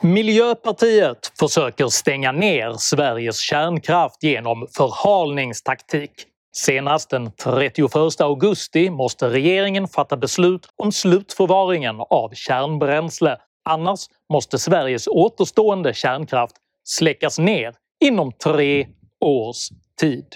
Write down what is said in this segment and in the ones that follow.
Miljöpartiet försöker stänga ner Sveriges kärnkraft genom förhalningstaktik. Senast den 31 augusti måste regeringen fatta beslut om slutförvaringen av kärnbränsle. Annars måste Sveriges återstående kärnkraft släckas ner inom tre års tid.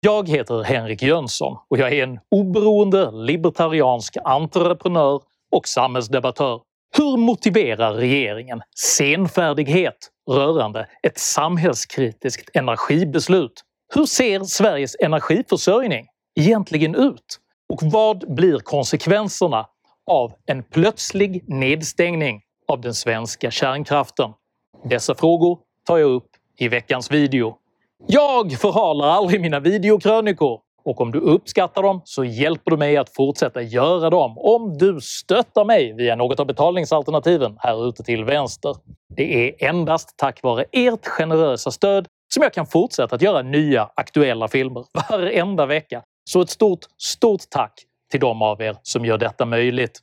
Jag heter Henrik Jönsson och jag är en oberoende libertariansk entreprenör och samhällsdebattör. Hur motiverar regeringen senfärdighet rörande ett samhällskritiskt energibeslut? Hur ser Sveriges energiförsörjning egentligen ut? Och vad blir konsekvenserna av en plötslig nedstängning av den svenska kärnkraften? Dessa frågor tar jag upp i veckans video. Jag förhalar aldrig mina videokrönikor och om du uppskattar dem så hjälper du mig att fortsätta göra dem om du stöttar mig via något av betalningsalternativen här ute till vänster. Det är endast tack vare ert generösa stöd som jag kan fortsätta att göra nya aktuella filmer varenda vecka. Så ett stort, stort tack till de av er som gör detta möjligt.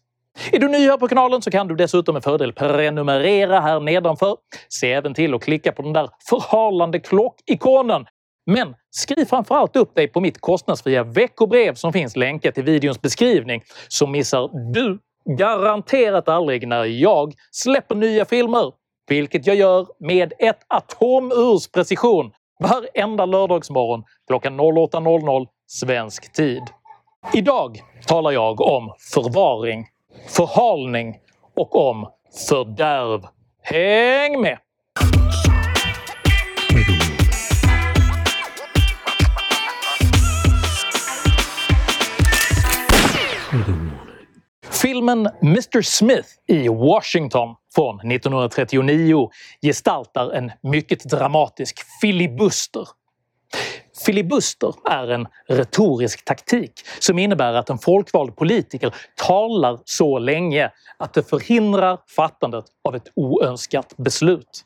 Är du ny här på kanalen så kan du dessutom med fördel prenumerera här nedanför. Se även till att klicka på den där förhalande klockikonen. Men skriv framförallt upp dig på mitt kostnadsfria veckobrev som finns länkat i videons beskrivning så missar du garanterat aldrig när jag släpper nya filmer. Vilket jag gör med ett atomurs precision varenda lördagsmorgon klockan 08.00 svensk tid. Idag talar jag om förvaring förhalning och om fördärv. Häng med! Filmen Mr Smith i Washington från 1939 gestaltar en mycket dramatisk filibuster Filibuster är en retorisk taktik som innebär att en folkvald politiker talar så länge att det förhindrar fattandet av ett oönskat beslut.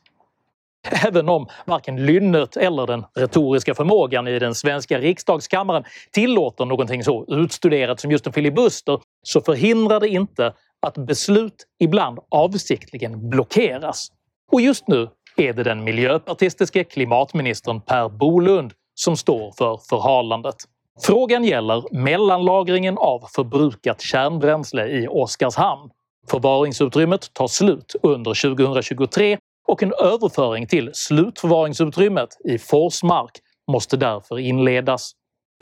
Även om varken lynnet eller den retoriska förmågan i den svenska riksdagskammaren tillåter någonting så utstuderat som just en filibuster så förhindrar det inte att beslut ibland avsiktligen blockeras. Och just nu är det den miljöpartistiske klimatministern Per Bolund som står för förhalandet. Frågan gäller mellanlagringen av förbrukat kärnbränsle i Oskarshamn. Förvaringsutrymmet tar slut under 2023 och en överföring till slutförvaringsutrymmet i Forsmark måste därför inledas.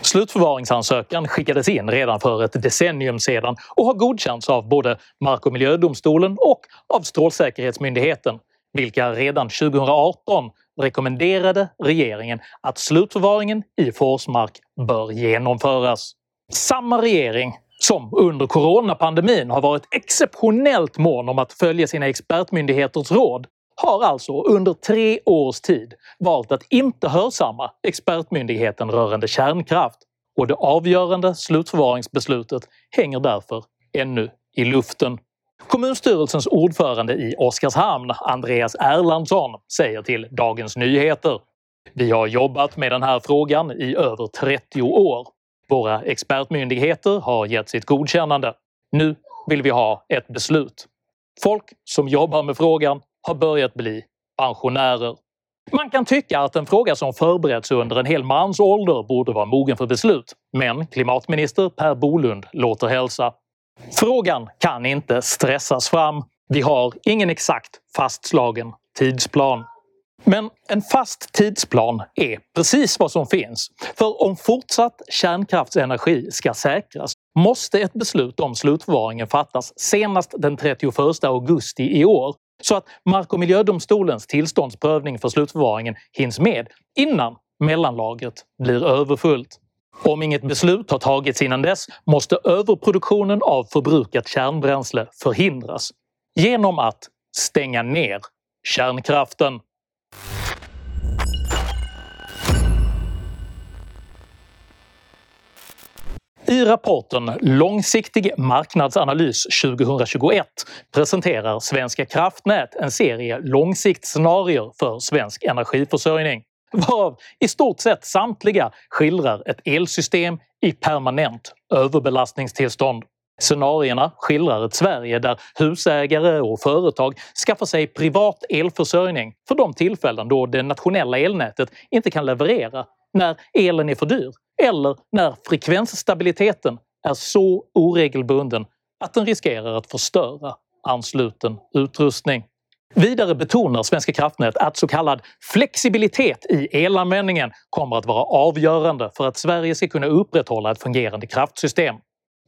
Slutförvaringsansökan skickades in redan för ett decennium sedan och har godkänts av både Mark och miljödomstolen och av Strålsäkerhetsmyndigheten, vilka redan 2018 rekommenderade regeringen att slutförvaringen i Forsmark bör genomföras. Samma regering som under coronapandemin har varit exceptionellt mån om att följa sina expertmyndigheters råd har alltså under tre års tid valt att inte hörsamma expertmyndigheten rörande kärnkraft och det avgörande slutförvaringsbeslutet hänger därför ännu i luften. Kommunstyrelsens ordförande i Oskarshamn, Andreas Erlandsson, säger till Dagens Nyheter “Vi har jobbat med den här frågan i över 30 år. Våra expertmyndigheter har gett sitt godkännande. Nu vill vi ha ett beslut. Folk som jobbar med frågan har börjat bli pensionärer. Man kan tycka att en fråga som förberetts under en hel mans ålder borde vara mogen för beslut, men klimatminister Per Bolund låter hälsa. Frågan kan inte stressas fram. Vi har ingen exakt fastslagen tidsplan. Men en fast tidsplan är precis vad som finns. För om fortsatt kärnkraftsenergi ska säkras måste ett beslut om slutförvaringen fattas senast den 31 augusti i år så att Mark och miljödomstolens tillståndsprövning för slutförvaringen hinns med innan mellanlagret blir överfullt. Om inget beslut har tagits innan dess måste överproduktionen av förbrukat kärnbränsle förhindras genom att stänga ner kärnkraften. I rapporten Långsiktig marknadsanalys 2021 presenterar Svenska kraftnät en serie långsiktsscenarier för svensk energiförsörjning varav i stort sett samtliga skildrar ett elsystem i permanent överbelastningstillstånd. Scenarierna skildrar ett Sverige där husägare och företag skaffar sig privat elförsörjning för de tillfällen då det nationella elnätet inte kan leverera, när elen är för dyr eller när frekvensstabiliteten är så oregelbunden att den riskerar att förstöra ansluten utrustning. Vidare betonar Svenska kraftnät att så kallad flexibilitet i elanvändningen kommer att vara avgörande för att Sverige ska kunna upprätthålla ett fungerande kraftsystem.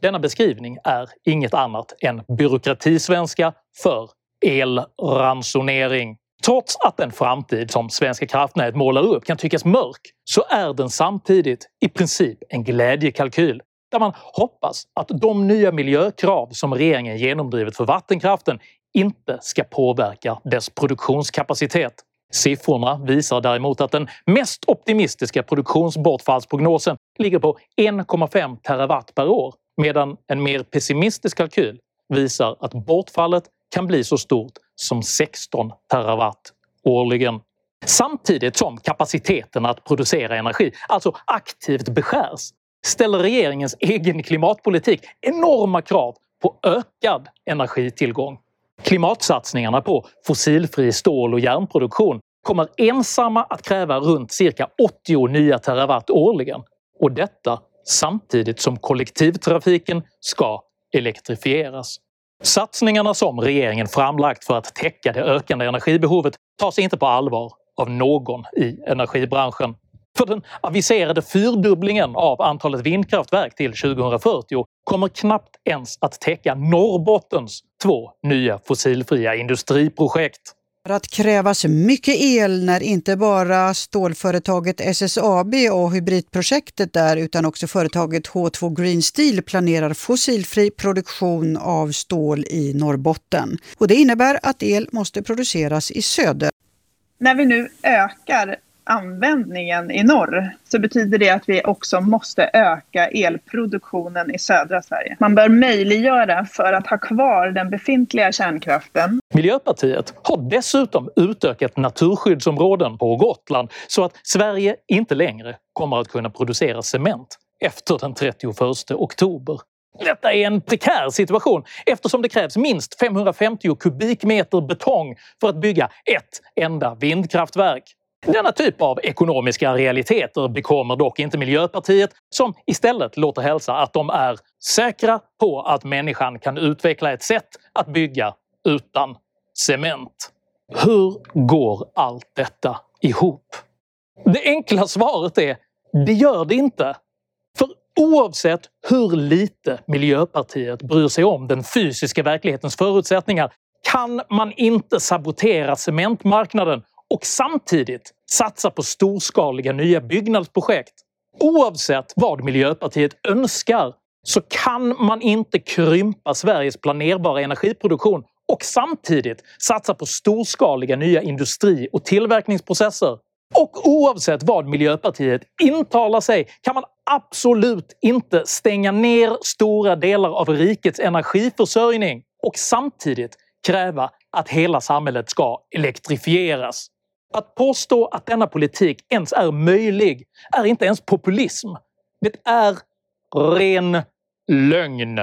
Denna beskrivning är inget annat än byråkratisvenska för elransonering. Trots att den framtid som Svenska kraftnät målar upp kan tyckas mörk så är den samtidigt i princip en glädjekalkyl där man hoppas att de nya miljökrav som regeringen genomdrivit för vattenkraften inte ska påverka dess produktionskapacitet. Siffrorna visar däremot att den mest optimistiska produktionsbortfallsprognosen ligger på 1,5 terawatt per år medan en mer pessimistisk kalkyl visar att bortfallet kan bli så stort som 16 terawatt årligen. Samtidigt som kapaciteten att producera energi alltså aktivt beskärs ställer regeringens egen klimatpolitik enorma krav på ökad energitillgång. Klimatsatsningarna på fossilfri stål och järnproduktion kommer ensamma att kräva runt cirka 80 nya terawatt årligen och detta samtidigt som kollektivtrafiken ska elektrifieras. Satsningarna som regeringen framlagt för att täcka det ökande energibehovet tas inte på allvar av någon i energibranschen. För den aviserade fyrdubblingen av antalet vindkraftverk till 2040 kommer knappt ens att täcka Norrbottens två nya fossilfria industriprojekt. Att krävas mycket el när inte bara stålföretaget SSAB och hybridprojektet där utan också företaget H2 Green Steel planerar fossilfri produktion av stål i Norrbotten. Och det innebär att el måste produceras i söder. När vi nu ökar användningen i norr så betyder det att vi också måste öka elproduktionen i södra Sverige. Man bör möjliggöra för att ha kvar den befintliga kärnkraften. Miljöpartiet har dessutom utökat naturskyddsområden på Gotland så att Sverige inte längre kommer att kunna producera cement efter den 31 oktober. Detta är en prekär situation eftersom det krävs minst 550 kubikmeter betong för att bygga ett enda vindkraftverk. Denna typ av ekonomiska realiteter bekommer dock inte Miljöpartiet som istället låter hälsa att de är säkra på att människan kan utveckla ett sätt att bygga utan cement. Hur går allt detta ihop? Det enkla svaret är det gör det inte. För oavsett hur lite Miljöpartiet bryr sig om den fysiska verklighetens förutsättningar kan man inte sabotera cementmarknaden och samtidigt satsa på storskaliga nya byggnadsprojekt. Oavsett vad Miljöpartiet önskar så kan man inte krympa Sveriges planerbara energiproduktion och samtidigt satsa på storskaliga nya industri och tillverkningsprocesser. Och oavsett vad Miljöpartiet intalar sig kan man absolut inte stänga ner stora delar av rikets energiförsörjning och samtidigt kräva att hela samhället ska elektrifieras. Att påstå att denna politik ens är möjlig är inte ens populism. Det är ren lögn.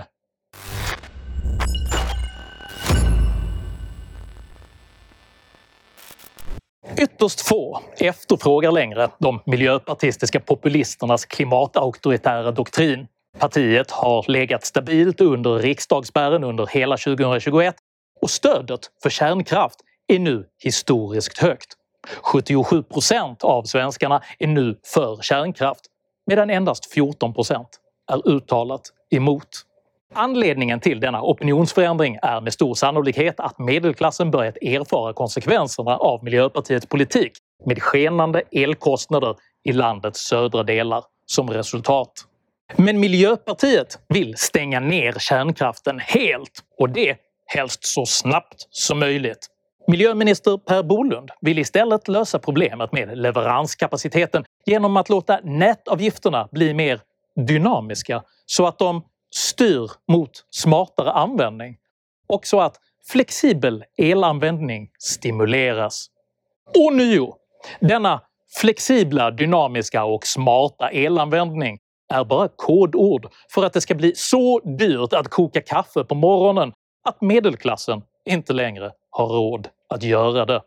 Ytterst få efterfrågar längre de miljöpartistiska populisternas klimatauktoritära doktrin. Partiet har legat stabilt under riksdagsspärren under hela 2021 och stödet för kärnkraft är nu historiskt högt. 77 procent av svenskarna är nu för kärnkraft medan endast 14 procent är uttalat emot. Anledningen till denna opinionsförändring är med stor sannolikhet att medelklassen börjat erfara konsekvenserna av Miljöpartiets politik med skenande elkostnader i landets södra delar som resultat. Men Miljöpartiet vill stänga ner kärnkraften helt och det helst så snabbt som möjligt. Miljöminister Per Bolund vill istället lösa problemet med leveranskapaciteten genom att låta nätavgifterna bli mer dynamiska så att de styr mot smartare användning och så att flexibel elanvändning stimuleras. Och nio, denna flexibla, dynamiska och smarta elanvändning är bara kodord för att det ska bli så dyrt att koka kaffe på morgonen att medelklassen inte längre har råd att göra det.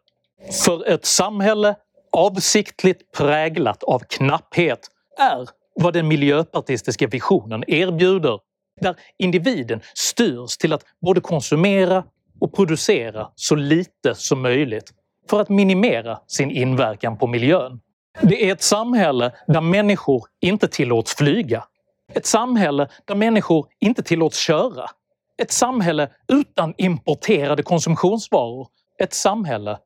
För ett samhälle avsiktligt präglat av knapphet är vad den miljöpartistiska visionen erbjuder. Där individen styrs till att både konsumera och producera så lite som möjligt för att minimera sin inverkan på miljön. Det är ett samhälle där människor inte tillåts flyga. Ett samhälle där människor inte tillåts köra. Ett samhälle utan importerade konsumtionsvaror. Ett samhälle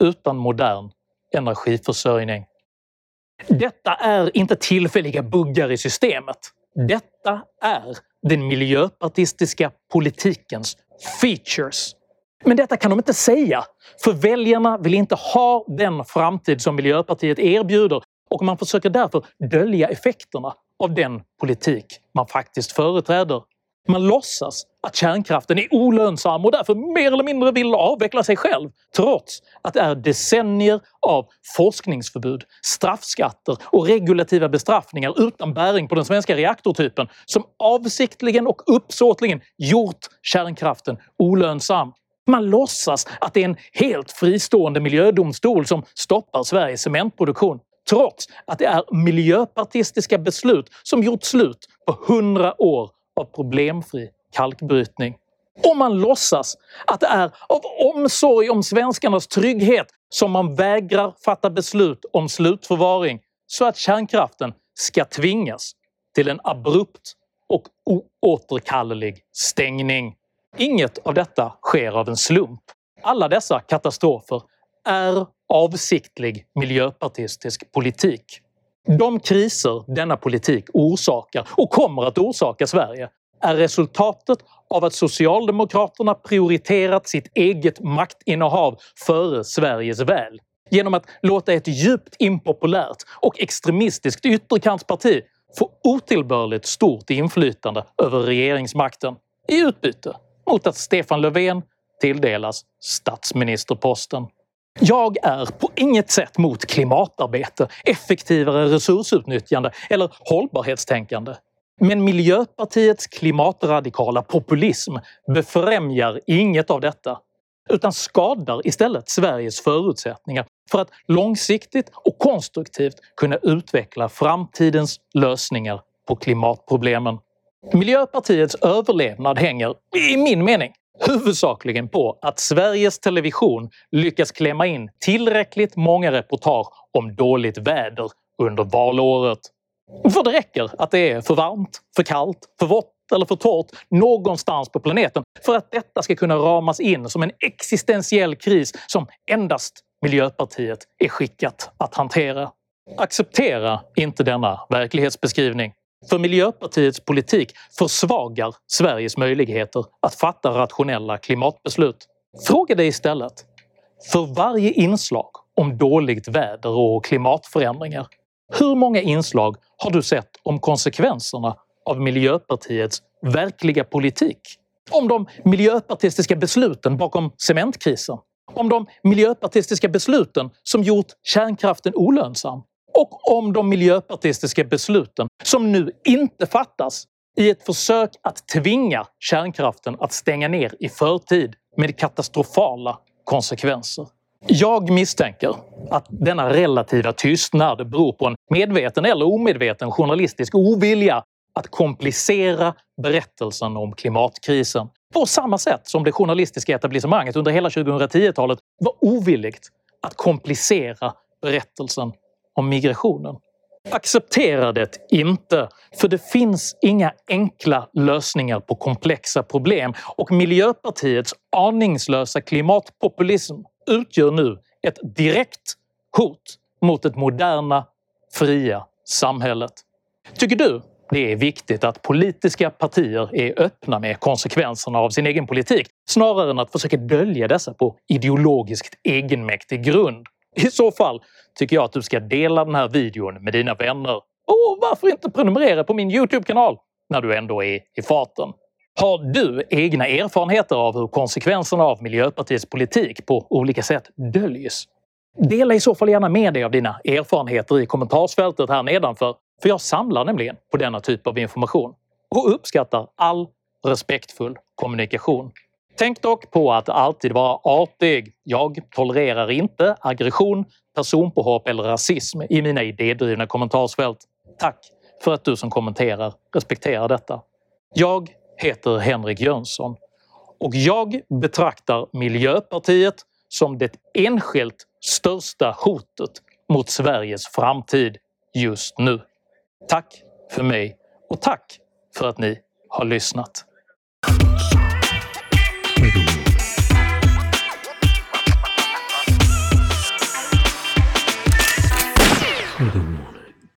utan modern energiförsörjning. Detta är inte tillfälliga buggar i systemet. Detta är den miljöpartistiska politikens features. Men detta kan de inte säga, för väljarna vill inte ha den framtid som Miljöpartiet erbjuder och man försöker därför dölja effekterna av den politik man faktiskt företräder. Man låtsas att kärnkraften är olönsam och därför mer eller mindre vill avveckla sig själv trots att det är decennier av forskningsförbud, straffskatter och regulativa bestraffningar utan bäring på den svenska reaktortypen som avsiktligen och uppsåtligen gjort kärnkraften olönsam. Man låtsas att det är en helt fristående miljödomstol som stoppar Sveriges cementproduktion trots att det är miljöpartistiska beslut som gjort slut på 100 år av problemfri kalkbrytning. Och man låtsas att det är av omsorg om svenskarnas trygghet som man vägrar fatta beslut om slutförvaring så att kärnkraften ska tvingas till en abrupt och oåterkallelig stängning. Inget av detta sker av en slump. Alla dessa katastrofer är avsiktlig miljöpartistisk politik. De kriser denna politik orsakar och kommer att orsaka Sverige är resultatet av att Socialdemokraterna prioriterat sitt eget maktinnehav före Sveriges väl genom att låta ett djupt impopulärt och extremistiskt ytterkantsparti få otillbörligt stort inflytande över regeringsmakten i utbyte mot att Stefan Löfven tilldelas statsministerposten. Jag är på inget sätt mot klimatarbete, effektivare resursutnyttjande eller hållbarhetstänkande. Men Miljöpartiets klimatradikala populism befrämjar inget av detta utan skadar istället Sveriges förutsättningar för att långsiktigt och konstruktivt kunna utveckla framtidens lösningar på klimatproblemen. Miljöpartiets överlevnad hänger, i min mening, huvudsakligen på att Sveriges Television lyckas klämma in tillräckligt många reportage om dåligt väder under valåret. För det räcker att det är för varmt, för kallt, för vått eller för torrt någonstans på planeten för att detta ska kunna ramas in som en existentiell kris som endast Miljöpartiet är skickat att hantera. Acceptera inte denna verklighetsbeskrivning. För Miljöpartiets politik försvagar Sveriges möjligheter att fatta rationella klimatbeslut. Fråga dig istället, för varje inslag om dåligt väder och klimatförändringar, hur många inslag har du sett om konsekvenserna av Miljöpartiets verkliga politik? Om de miljöpartistiska besluten bakom cementkrisen? Om de miljöpartistiska besluten som gjort kärnkraften olönsam? Och om de miljöpartistiska besluten som nu inte fattas i ett försök att tvinga kärnkraften att stänga ner i förtid med katastrofala konsekvenser. Jag misstänker att denna relativa tystnad beror på en medveten eller omedveten journalistisk ovilja att komplicera berättelsen om klimatkrisen på samma sätt som det journalistiska etablissemanget under hela 2010-talet var ovilligt att komplicera berättelsen om migrationen. Acceptera det inte, för det finns inga enkla lösningar på komplexa problem och Miljöpartiets aningslösa klimatpopulism utgör nu ett direkt hot mot det moderna, fria samhället. Tycker du det är viktigt att politiska partier är öppna med konsekvenserna av sin egen politik snarare än att försöka dölja dessa på ideologiskt egenmäktig grund? I så fall tycker jag att du ska dela den här videon med dina vänner. Och varför inte prenumerera på min Youtube-kanal när du ändå är i farten? Har du egna erfarenheter av hur konsekvenserna av Miljöpartiets politik på olika sätt döljs? Dela i så fall gärna med dig av dina erfarenheter i kommentarsfältet här nedanför För jag samlar nämligen på denna typ av information och uppskattar all respektfull kommunikation. Tänk dock på att alltid vara artig. Jag tolererar inte aggression, personpåhopp eller rasism i mina idédrivna kommentarsfält. Tack för att du som kommenterar respekterar detta. Jag heter Henrik Jönsson och jag betraktar Miljöpartiet som det enskilt största hotet mot Sveriges framtid just nu. Tack för mig och tack för att ni har lyssnat.